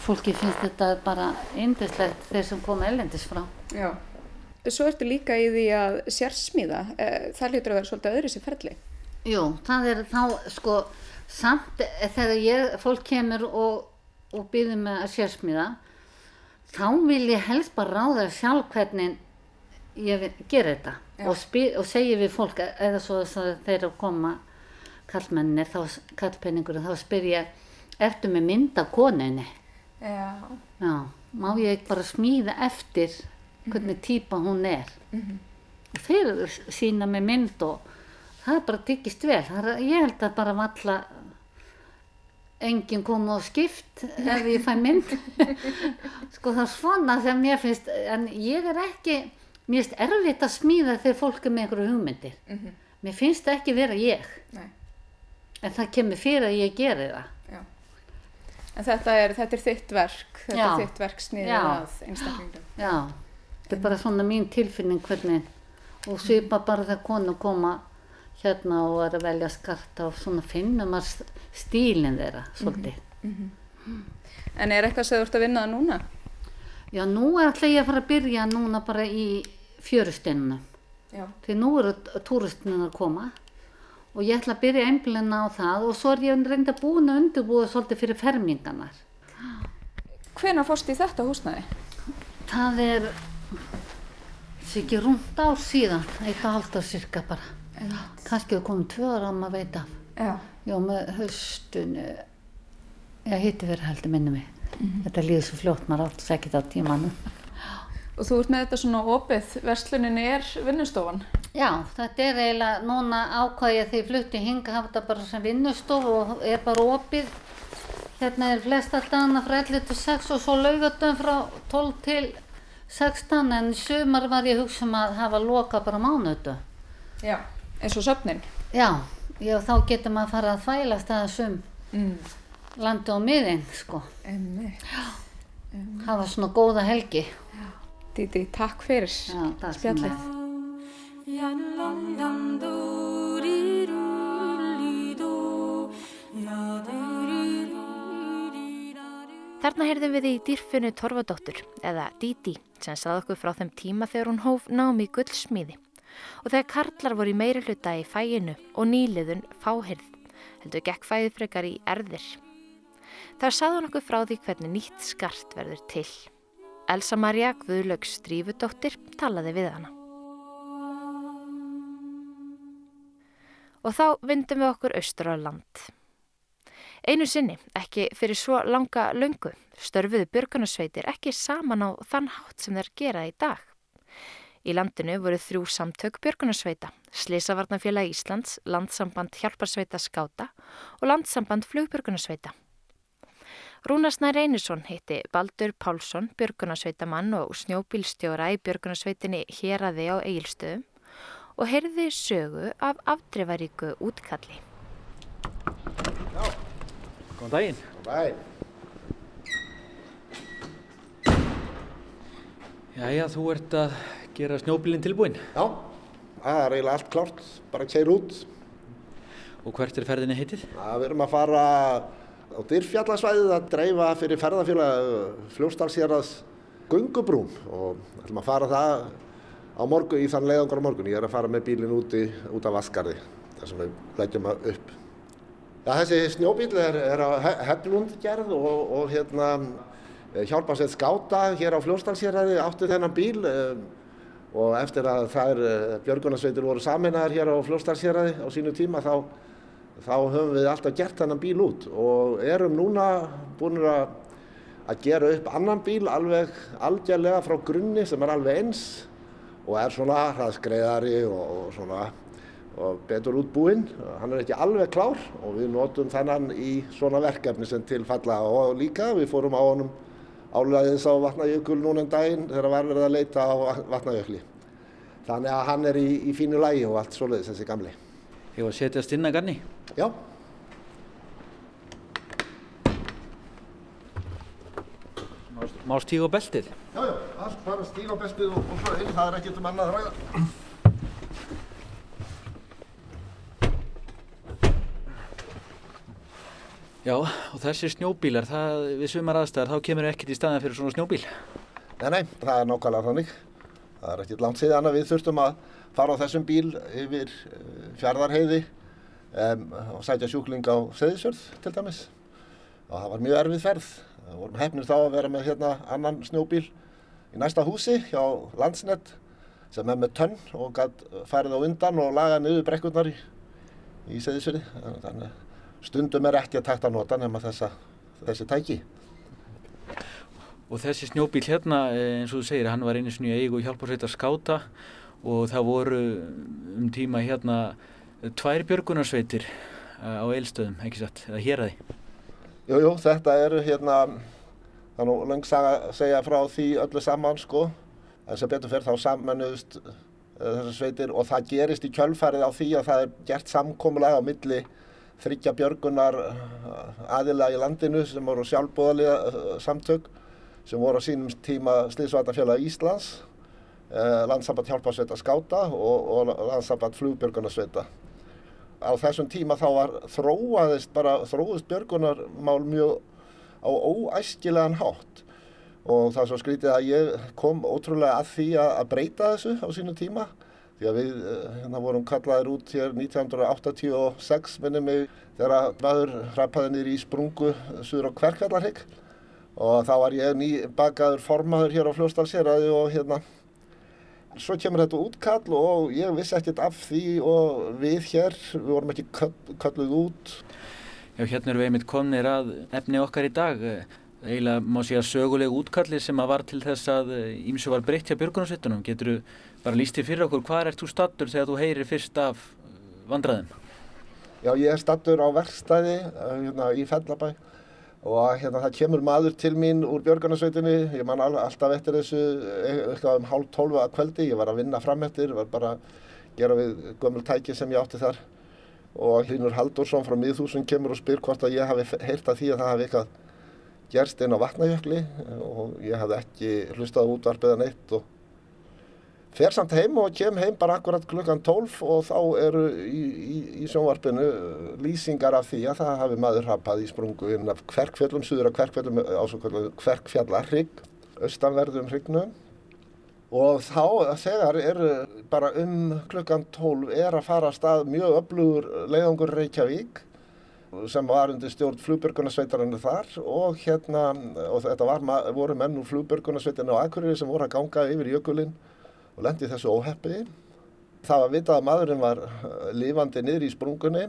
fólki finnst þetta bara yndislegt þeir sem koma ellendis frá Já. Svo ertu líka í því að sérsmíða, eh, það hlýtur að vera svolítið öðru sér ferli. Jú, það er þá sko samt þegar ég, fólk kemur og, og býður með að sérsmíða þá vil ég helst bara ráða sjálf hvernig ég gera þetta. Já. og, og segja við fólk eða svo að þeir að koma kallmennir, þá kallpenningur þá spyr ég ertu með mynd af konunni? Já. já, má ég ekki bara smíða eftir hvernig típa hún er? Og þeir sína með mynd og það er bara tyggist vel. Er, ég held að bara valla enginn koma á skipt ef ég fæ mynd. Sko það er svona sem mér finnst en ég er ekki mér finnst erfitt að smíða þegar fólk er með einhverju hugmyndir mér finnst það ekki vera ég Nei. en það kemur fyrir að ég geri það En þetta er, þetta er þitt verk, þetta Já. er þitt verk sniðið Já. að einstaklingum. Já, þetta er bara svona mín tilfinning hvernig og svipa bara þegar konu koma hérna og er að velja skarta og svona finnum maður stílinn þeirra svolítið. En er eitthvað sem þú ert að vinna það núna? Já, nú er alltaf ég að fara að byrja núna bara í fjörusteinunum. Já. Því nú eru túristinnar að koma og ég ætla að byrja einblina á það og svo er ég reynda búin að undirbúa svolítið fyrir fermingarnar. Hvena fórst í þetta húsnæði? Það er þessi ekki rúmt ár síðan, eitt halvt ár cirka bara. Kannski við komum tvö ára að maður veit af. Já. Já, með höstunu, já, hitti verið heldur minni mig. Þetta líður svo fljótt, maður átt segja þetta á tímanum. Og þú ert með þetta svona opið, verslunin er vinnustofan. Já, þetta er eiginlega, núna ákvað ég þegar ég flutti hinga hafa þetta bara sem vinnustof og er bara opið. Hérna er flest alltaf hana frá 11 til 6 og svo laugatum frá 12 til 16 en í sumar var ég hugsa um að hafa loka bara mánuðu. Já. Eins og söfnin. Já, já, þá getur maður að fara að þvælast aðeins um Mm landi á miðin sko. Það var svona góða helgi. Didi, takk fyrir Já, takk spjallið. Þarna heyrðum við í dýrfinu Torfadóttur, eða Didi, sem sað okkur frá þeim tíma þegar hún hóf námi gullsmíði. Og þegar karlar voru í meiri hluta í fæinu og nýliðun fáhyrð, heldur gekk fæðið frekar í erðir. Þar sað hún okkur frá því hvernig nýtt skart verður til. Elsa Maria Guðlaugs Strífudóttir talaði við hana. Og þá vindum við okkur austur á land. Einu sinni, ekki fyrir svo langa löngu, störfuðu björgunarsveitir ekki saman á þann hátt sem þeir gera í dag. Í landinu voru þrjú samtök björgunarsveita, Slisavarnafélag Íslands, Landsamband Hjálparsveita Skáta og Landsamband Flugbjörgunarsveita. Rúnarsnær Einarsson heiti Baldur Pálsson, björgunarsveitamann og snjóbílstjóra í björgunarsveitinni Heraði á Egilstöðum og heyrði sögu af afdreifaríku útkalli. Góðan daginn. Bæ. Jæja, þú ert að gera snjóbílinn tilbúinn. Já, það er eiginlega allt klárt, bara keir út. Og hvert er ferðinni heitið? Það við erum að fara á dyrfjallasvæðið að dreifa fyrir ferðarfélag fljóstalsjaraðs gungubrúm og ætlum að fara það á morgun í þann leiðangur á morgun. Ég er að fara með bílinn úti út af Vaskarði, þar sem við leggjum upp. Já, þessi snjóbíl er, er á Hellund gerð og, og hérna hjálpa sér skáta hér á Fljósdalsjörði átti þennan bíl um, og eftir að þær björgunarsveitur voru saminnaðar hér á Fljósdalsjörði á sínu tíma þá, þá höfum við alltaf gert þennan bíl út og erum núna búin að, að gera upp annan bíl alveg algjörlega frá grunni sem er alveg eins og er svona hraðskreiðari og, og svona og betur útbúinn, hann er ekki alveg klár og við notum þennan í svona verkefni sem tilfalla og líka við fórum á honum álæðis á Vatnajökul núna en daginn þegar var verið að leita á Vatnajökli. Þannig að hann er í, í fínu lægi og allt svoleiðis þessi gamli. Ég var setjast inn að ganni. Já. Má stíga á beltið? Já, já, allt bara stíga á beltið og, og svo einn, það er ekkert um annað að ræða. Já, og þessi snjóbílar, það, við sumar aðstæðar, þá kemur ekkert í staðan fyrir svona snjóbíl. Nei, nei, það er nákvæmlega þannig. Það er ekkert langt síðan að við þurftum að fara á þessum bíl yfir fjardarheiði um, og sætja sjúkling á Seðisjörð til dæmis. Og það var mjög erfið ferð. Við vorum hefnir þá að vera með hérna annan snjóbíl í næsta húsi hjá Landsnett sem er með tönn og gætt færið á undan og laga niður brekkurnar í, í Seðisjörði. Þannig að stundum er ekki að takta nota nema þessa, þessi tæki. Og þessi snjóbíl hérna, eins og þú segir, hann var einu snjú eigu hjálparsveitar skáta og það voru um tíma hérna tvær björgunarsveitir á eilstöðum, ekki satt, eða hér að því. Jú, jú, þetta eru hérna, það er nú langt að segja frá því öllu saman sko, en sem betur fyrir þá sammennuðust þessar sveitir og það gerist í kjölfarið á því að það er gert samkómulega á milli þryggja björgunar aðila í landinu sem voru sjálfbóðalega samtök sem voru á sínum tíma Sliðsvartafélag Íslands, eh, landsamband hjálparsveita skáta og, og landsamband flugbjörgunarsveita. Á þessum tíma þá var þróaðist bara, þróðist björgunarmál mjög á óæskilegan hátt. Og það er svo skrítið að ég kom ótrúlega að því að, breyta þessu á sínum tíma. Því að við hérna, vorum kallaðir út hér 1986 minnum mig þegar maður hrapaði nýri í sprungu suður á Kverkvallarhygg og þá var ég nýbakaður formaður hér á Fljósdalseraði og hérna svo kemur þetta útkall og ég vissi ekkert af því og við hér, við vorum ekki kalluð út. Já, hérna erum við einmitt komnir að efni okkar í dag eiginlega má segja söguleg útkalli sem að var til þess að ímsu var breytt hjá björgunarsveitunum. Getur þú bara líst þér fyrir okkur, hvað ert þú stattur þegar þú heyrir fyrst af vandraðum? Já, ég er stattur á verkstæði hérna, í Fellabæ og hérna það kemur maður til mín úr björgunarsveitunni. Ég man alltaf eftir þessu eitthvað um hálf tólfu að kveldi. Ég var að vinna fram eftir, var bara að gera við gömul tæki sem ég átti þar og Hlynur Haldursson frá miðhúsun kemur og spyr hvort að ég hafi heyrt að því að það hafi eitthvað gerst inn á vatnajökli og ég hafði ekki hlustað útvarpiðan eitt og fer samt heim og kem heim bara akkurat klukkan 12 og þá eru í, í, í sjónvarpinu lýsingar af því að það hafi maður hafpað í sprungu inn af kverkfjöllum, suður af kverkfjöllum á svo kvöldu kverkfjallarrygg, austanverðum hrygnum og þá þegar eru bara um klukkan 12 er að fara að stað mjög öflugur leiðangur Reykjavík sem var undir stjórn flugbjörgunarsveitarinn þar og hérna og þetta var, voru menn úr flugbjörgunarsveitarinn á Akureyri sem voru að ganga yfir jökulinn og lendi þessu óheppi. Það var vitað að maðurinn var eh, lífandi niður í sprungunni.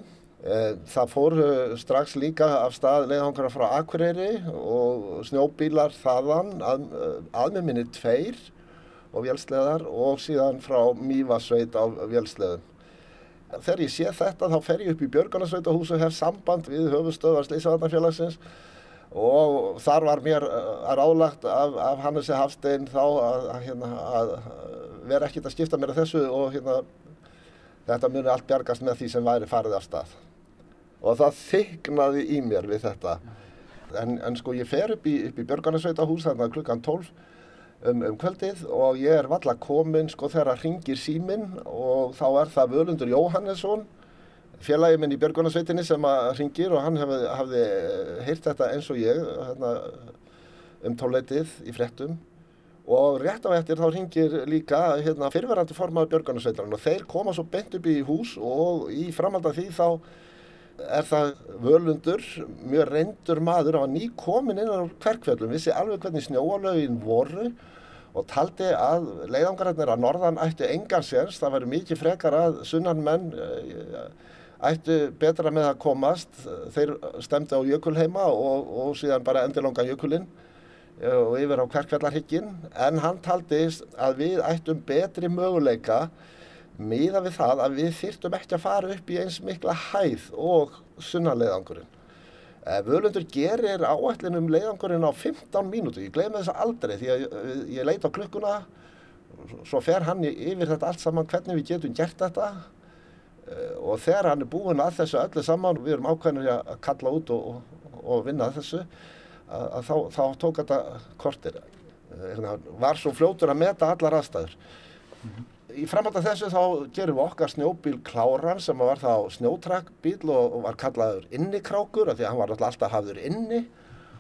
Eh, það fór strax líka af stað leiðhangra frá Akureyri og snjóbílar þaðan að, eh, aðmjöminni tveir og vélsleðar og síðan frá Mývasveit á vélsleðum. Þegar ég sé þetta þá fer ég upp í Björgunarsveitahús og hef samband við höfustöðar Sleisavarnarfélagsins og þar var mér að ráðlagt af, af Hannesi Hafstein þá að, að, hérna, að vera ekkert að skipta mér að þessu og hérna, þetta muni allt bjargast með því sem væri farið af stað. Og það þyknaði í mér við þetta. En, en sko ég fer upp í, í Björgarnarsveitahús þarna klukkan 12 um, um kvöldið og ég er valla komin sko þegar það ringir símin og þá er það Völundur Jóhannesson félagi minn í Björgunarsveitinni sem að ringir og hann hefði, hefði heyrt þetta eins og ég hérna, um tóleitið í frettum og rétt á eftir þá ringir líka hérna, fyrirverandi formaður Björgunarsveitarinn og þeir koma svo bent upp í hús og í framhald af því þá er það völundur, mjög reyndur maður á ný komin inn á hverkfjöldum, vissi alveg hvernig snjóalögin voru og taldi að leiðangararnir að norðan ættu engan sérs, það væri mikið frekar að sunnan menn eh, ættu betra með að komast, þeir stemdi á jökulheima og, og síðan bara endilonga jökulinn og yfir á kverkfjallarhyggin en hann taldi að við ættum betri möguleika miða við það að við þyrtum ekki að fara upp í eins mikla hæð og sunnarleiðangurinn. Eh, Völundur gerir áætlinn um leiðangurinn á 15 mínútu, ég gleymi þess aldrei því að ég leita á klukkuna, svo fer hann yfir þetta allt saman hvernig við getum gert þetta. eh, og þegar hann er búin að þessu öllu saman, við erum ákveðinir að kalla út og, og, og vinna þessu, að, að þá, þá tók þetta kortir. Eh, hérna, var svo fljótur að meta allar aðstæður. Mm -hmm. Í framhald af þessu þá gerum við okkar snjóbíl Kláran sem var þá snjótrakkbíl og, og var kallaður innikrákur af því að hann var alltaf hafður inni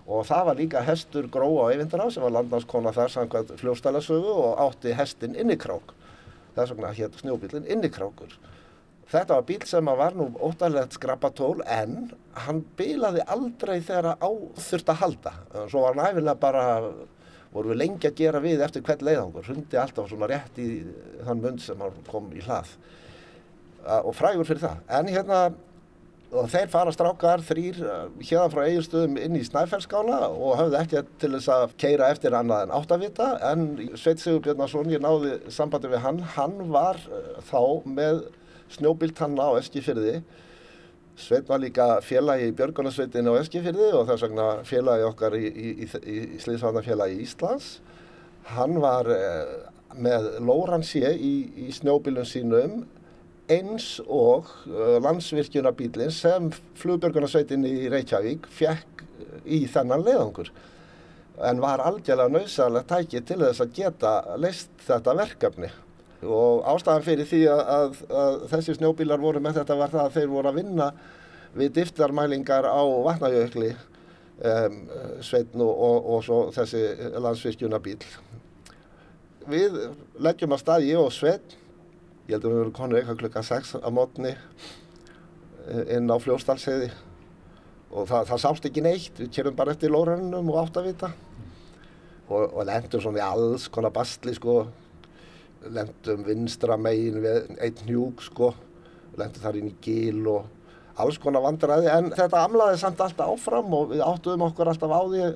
og það var líka hestur gró á Eyvindará sem var landnámskona þar samkvæmt fljóstalasögu og átti hestin innikrák. Þess vegna hétt snjóbílinn innikrákur. Þetta var bíl sem var nú óttalegt skrapatól en hann bílaði aldrei þegar á þurft að halda. Svo var hann æfilega bara voru við lengi að gera við eftir hvern leiðangur, hundi alltaf svona rétt í þann mund sem kom í hlað og frægur fyrir það. En hérna, þeir fara strákar þrýr hérna frá eiginstöðum inn í Snæfellskála og hafði ekki til þess að keira eftir annað en áttavita, en Sveit Sigur Björnarsson, ég náði sambandi við hann, hann var þá með snjóbiltanna á Eskifyrði Sveit var líka félagi í Björgunarsveitin á Eskifyrði og þess vegna félagi okkar í, í, í, í Sliðsvarnarfélagi Íslands. Hann var eh, með Lóransi í snjóbilun sínum eins og uh, landsvirkjunarbílinn sem flugbjörgunarsveitin í Reykjavík fekk í þennan leiðangur. En var algjörlega nöðsæðilega tækið til þess að geta leist þetta verkefni og ástæðan fyrir því að, að, að þessi snjóbílar voru með þetta var það að þeir voru að vinna við diftarmælingar á vatnajökli um, sveitn og, og, og svo þessi landsvirkjunabíl. Við leggjum að stað ég og sveitn, ég held að við vorum konur eitthvað klukka 6 á mótni eh, inn á fljóstalsheði og það, það sást ekki neitt, við kjörum bara eftir lórannum og áttavita og, og lendum svona í alls konar bastli sko lendum vinstra megin við einn hjúk sko, lendum þar inn í gíl og alls konar vandræði. En þetta amlaði samt alltaf áfram og við áttuðum okkur alltaf á því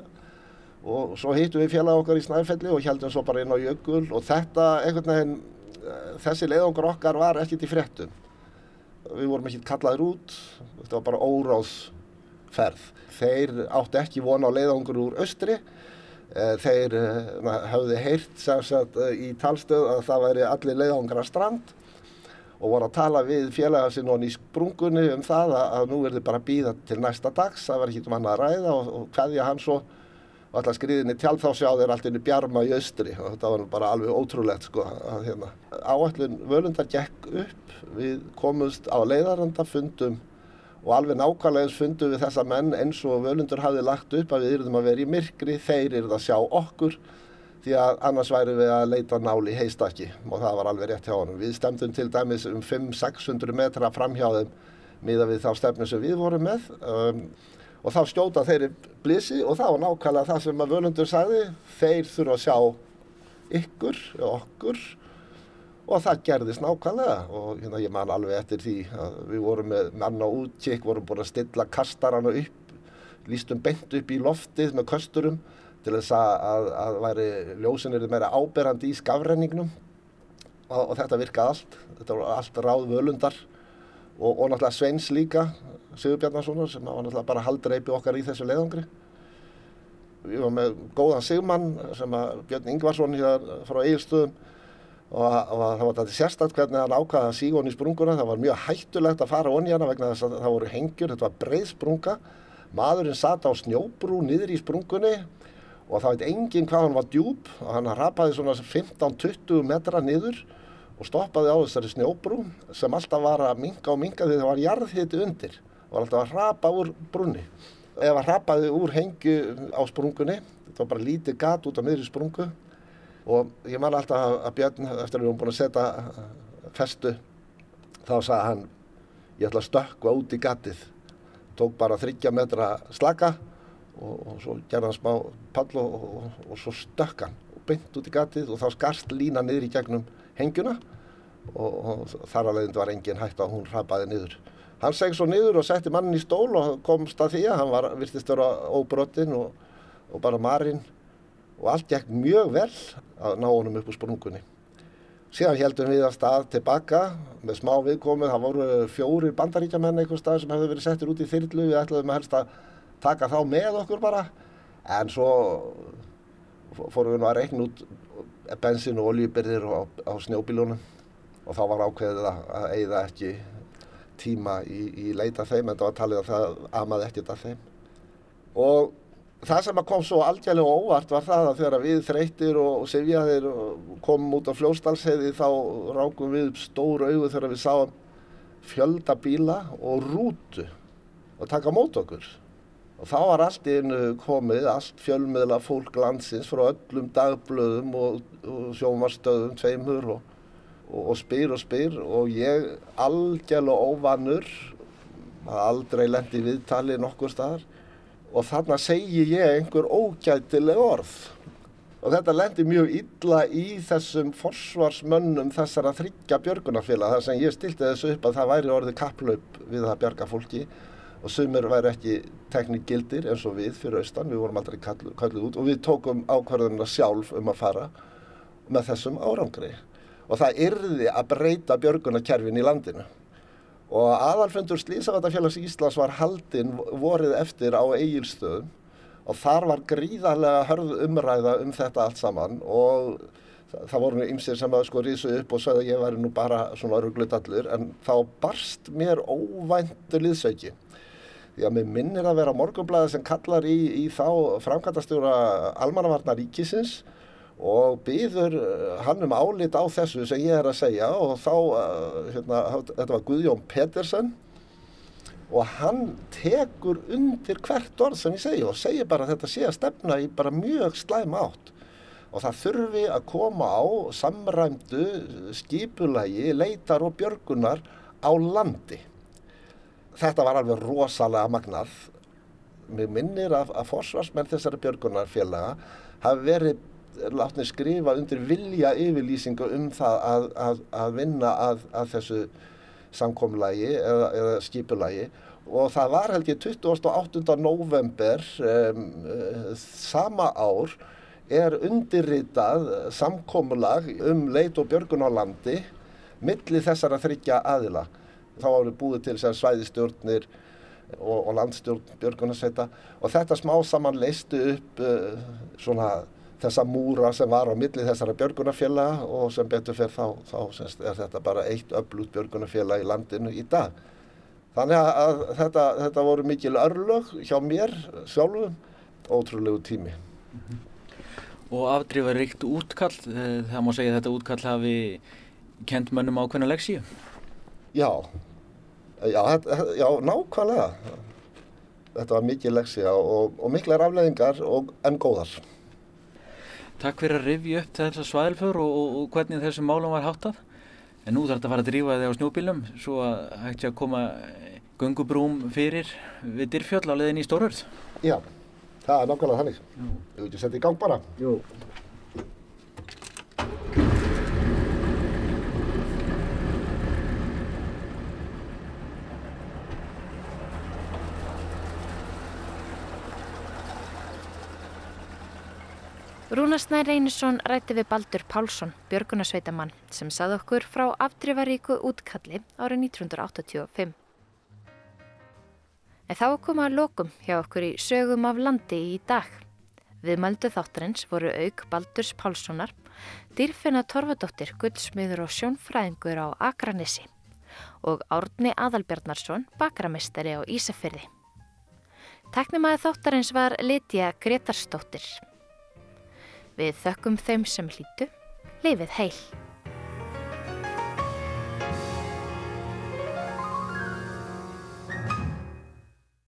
og svo hittum við félag okkar í Snæfelli og heldum svo bara inn á jökul. Og þetta einhvern veginn, eh, þessi leiðungur okkar var ekkert í fréttum. Við vorum ekkert kallaður út, þetta var bara óráðsferð. Þeir áttu ekki vona á leiðungur úr austri þeir hafði eh, heyrt sagt, eh, í talstöð að það væri allir leiðangra strand og voru að tala við félaga sinn og í sprungunni um það að, að nú verður bara býða til næsta dags, það var ekki um hann að ræða og, og hvaðja hann svo og alltaf skriðinni tjálf þá sjá þeir allt inn í bjarma í austri og þetta var bara alveg ótrúlegt sko að hérna. Áallin völundar gekk upp, við komumst á leiðaranda, fundum og alveg nákvæmlega fundum við þessa menn eins og völundur hafði lagt upp að við yrðum að vera í myrkri, þeir yrðu að sjá okkur því að annars væri við að leita náli í heistakki og það var alveg rétt hjá honum. Við stemdum til dæmis um 500-600 metra fram hjá þeim miða við þá stefnu sem við vorum með. Um, og þá skjóta þeirri blísi og var nákvæmlega það sem að völundur sagði. Þeir þurfa að sjá ykkur okkur og það gerðist nákvæmlega. Og hérna, ég man alveg eftir því að við vorum með manna útkikk, vorum búin að stilla kastarana upp, lístum bent upp í loftið með kösturum til þess að, að, að væri ljósinir meira áberandi í skafrenningnum. Og, og þetta virkaði allt, þetta voru allt ráð völundar. Og, og náttúrulega Sveins líka Sigur Bjarnarssonar sem var náttúrulega bara haldreipi okkar í þessu leiðangri. Við varum með góðan Sigmann sem að Björn Ingvarsson hér frá Egilstöðum og, og það var þetta sérstaklega hvernig hann ákvaði að síga honni í sprunguna. Það var mjög hættulegt að fara honni hana vegna þess að það voru hengjur, þetta var breið sprunga. Maðurinn satt á snjóbrú niður í sprungunni og það veit enginn hvað hann var djúb og hann rapaði svona 15-20 metra niður og stoppaði á þessari snjóbrú sem alltaf var að minga og minga því það var jarðhiti undir var alltaf að rapa úr brunni. Ef að rapaði úr hengju á sprungunni, þetta var bara lítið gat út á miðri sprungu og ég man alltaf að Björn, eftir að við höfum búin að setja uh, festu, þá sagði hann, ég ætla að stökka út í gatið. Tók bara þryggja metra slaka og, og svo gerði hann smá pall og, og, og svo stökk hann og beint út í gatið og þá skarst lína niður í gegnum hengjuna og þar alveg var engin hægt að hún rapaði niður. Hann seg svo niður og setti mannin í stól og komst að því að hann var virtist vera óbrotinn og bara marinn og allt gekk mjög vel að ná honum upp úr sprungunni. Síðan heldum við að stað tilbaka með smá viðkomið, það voru fjóri bandaríkjamenn einhver stað sem hefði verið settir út í þyrlu, við ætlaðum að helst að taka þá með okkur bara. En svo fórum við nú að reikna út bensin og oljubyrðir á, á snjóbílunum. Og þá var ákveðið að eigða ekki tíma í, í leita þeim en það var talið að það amaði ekkert af þeim. Og það sem kom svo algjörlega óvart var það að þegar við þreytir og sifjaðir komum út á fljóstalsheiði þá rákum við upp stóru auðu þegar við sáum fjölda bíla og rútu og taka mót okkur. Og þá var allt einu komið, allt fjölmiðla fólk landsins frá öllum dagblöðum og, og sjómarstöðum tveimur og og spyr og spyr og ég algjörlega óvanur aldrei lendi viðtali nokkur staðar og þarna segi ég einhver ógætileg orð. Og þetta lendi mjög illa í þessum forsvarsmönnum þessara þryggja björgunarfélag þar sem ég stilti þessu upp að það væri orðið kapplaup við það björga fólki. Og sumir væri ekki teknikgildir eins og við fyrir austan, við vorum aldrei kalluð út. Og við tókum ákvarðunina sjálf um að fara með þessum árangri. Og það yrði að breyta björgunarkerfin í landinu. Og aðalfundur Slísavatafélags Íslands var haldinn vorið eftir á eigilstöðum og þar var gríðarlega hörð umræða um þetta allt saman. Og það voru ymsir sem að sko rísu upp og sagði að ég væri nú bara svona örugluttallur en þá barst mér óvæntu liðsauki. Því að mér minnir að vera morgunblæði sem kallar í, í þá framkvæmtastjóra almannavarna ríkisins og byður eh, hann um álit á þessu sem ég er að segja og þá, eh, hérna, þetta var Guðjón Pettersen og hann tekur undir hvert orð sem ég segja og segir bara að þetta sé að stefna í bara mjög slæm átt og það þurfi að koma á samræmdu skipulagi, leitar og björgunar á landi. Þetta var alveg rosalega magnað. Mér minnir að, að forsvarsmenn þessari björgunarfélaga hafi verið látni skrifa undir vilja yfirlýsingu um það að, að, að vinna að, að þessu samkomlagi eða, eða skipulagi og það var held ég 28. november um, sama ár er undirritað samkomlag um leit og björgun á landi milli þessara þryggja aðila. Þá áður búið til svæðistjórnir og, og landstjórn björgunarsveita og þetta smá saman leistu upp uh, svona þessa múra sem var á milli þessara björgunarfélaga og sem betur fyrir þá, þá semst, er þetta bara eitt öflut björgunarfélag í landinu í dag. Þannig að, þetta, þetta voru mikil örlög hjá mér sjálfum, ótrúlegu tími. Og afdrifa ríkt útkall, eh, það má segja þetta útkall hafi kent mönnum ákveðna leksíu? Já, já, já, nákvæmlega. Þetta var mikið leksíja og, og miklar afleðingar og enn góðar. Takk fyrir að rifja upp þessa svæðilför og, og, og hvernig þessum málum var háttað. En nú þarf þetta að fara að drífa þig á snjóbílum svo að hægt sé að koma gungubrúm fyrir við Dyrfjöll á leðin í Stórhörð. Já, það er nákvæmlega þannig. Þú veitur setja í gang bara. Jú. Rúnarsnær Reynisson rætti við Baldur Pálsson, björgunarsveitamann, sem sað okkur frá afdrifaríku útkalli árið 1985. En þá kom að lokum hjá okkur í sögum af landi í dag. Viðmældu þáttarins voru auk Baldurs Pálssonar, dýrfinna Torfadóttir, guldsmiður og sjónfræðingur á Akranissi og Árni Adalbjarnarsson, bakramisteri á Ísafyrði. Teknimaði þáttarins var Litja Gretarsdóttir. Við þökkum þeim sem hlýtu, leifið heil.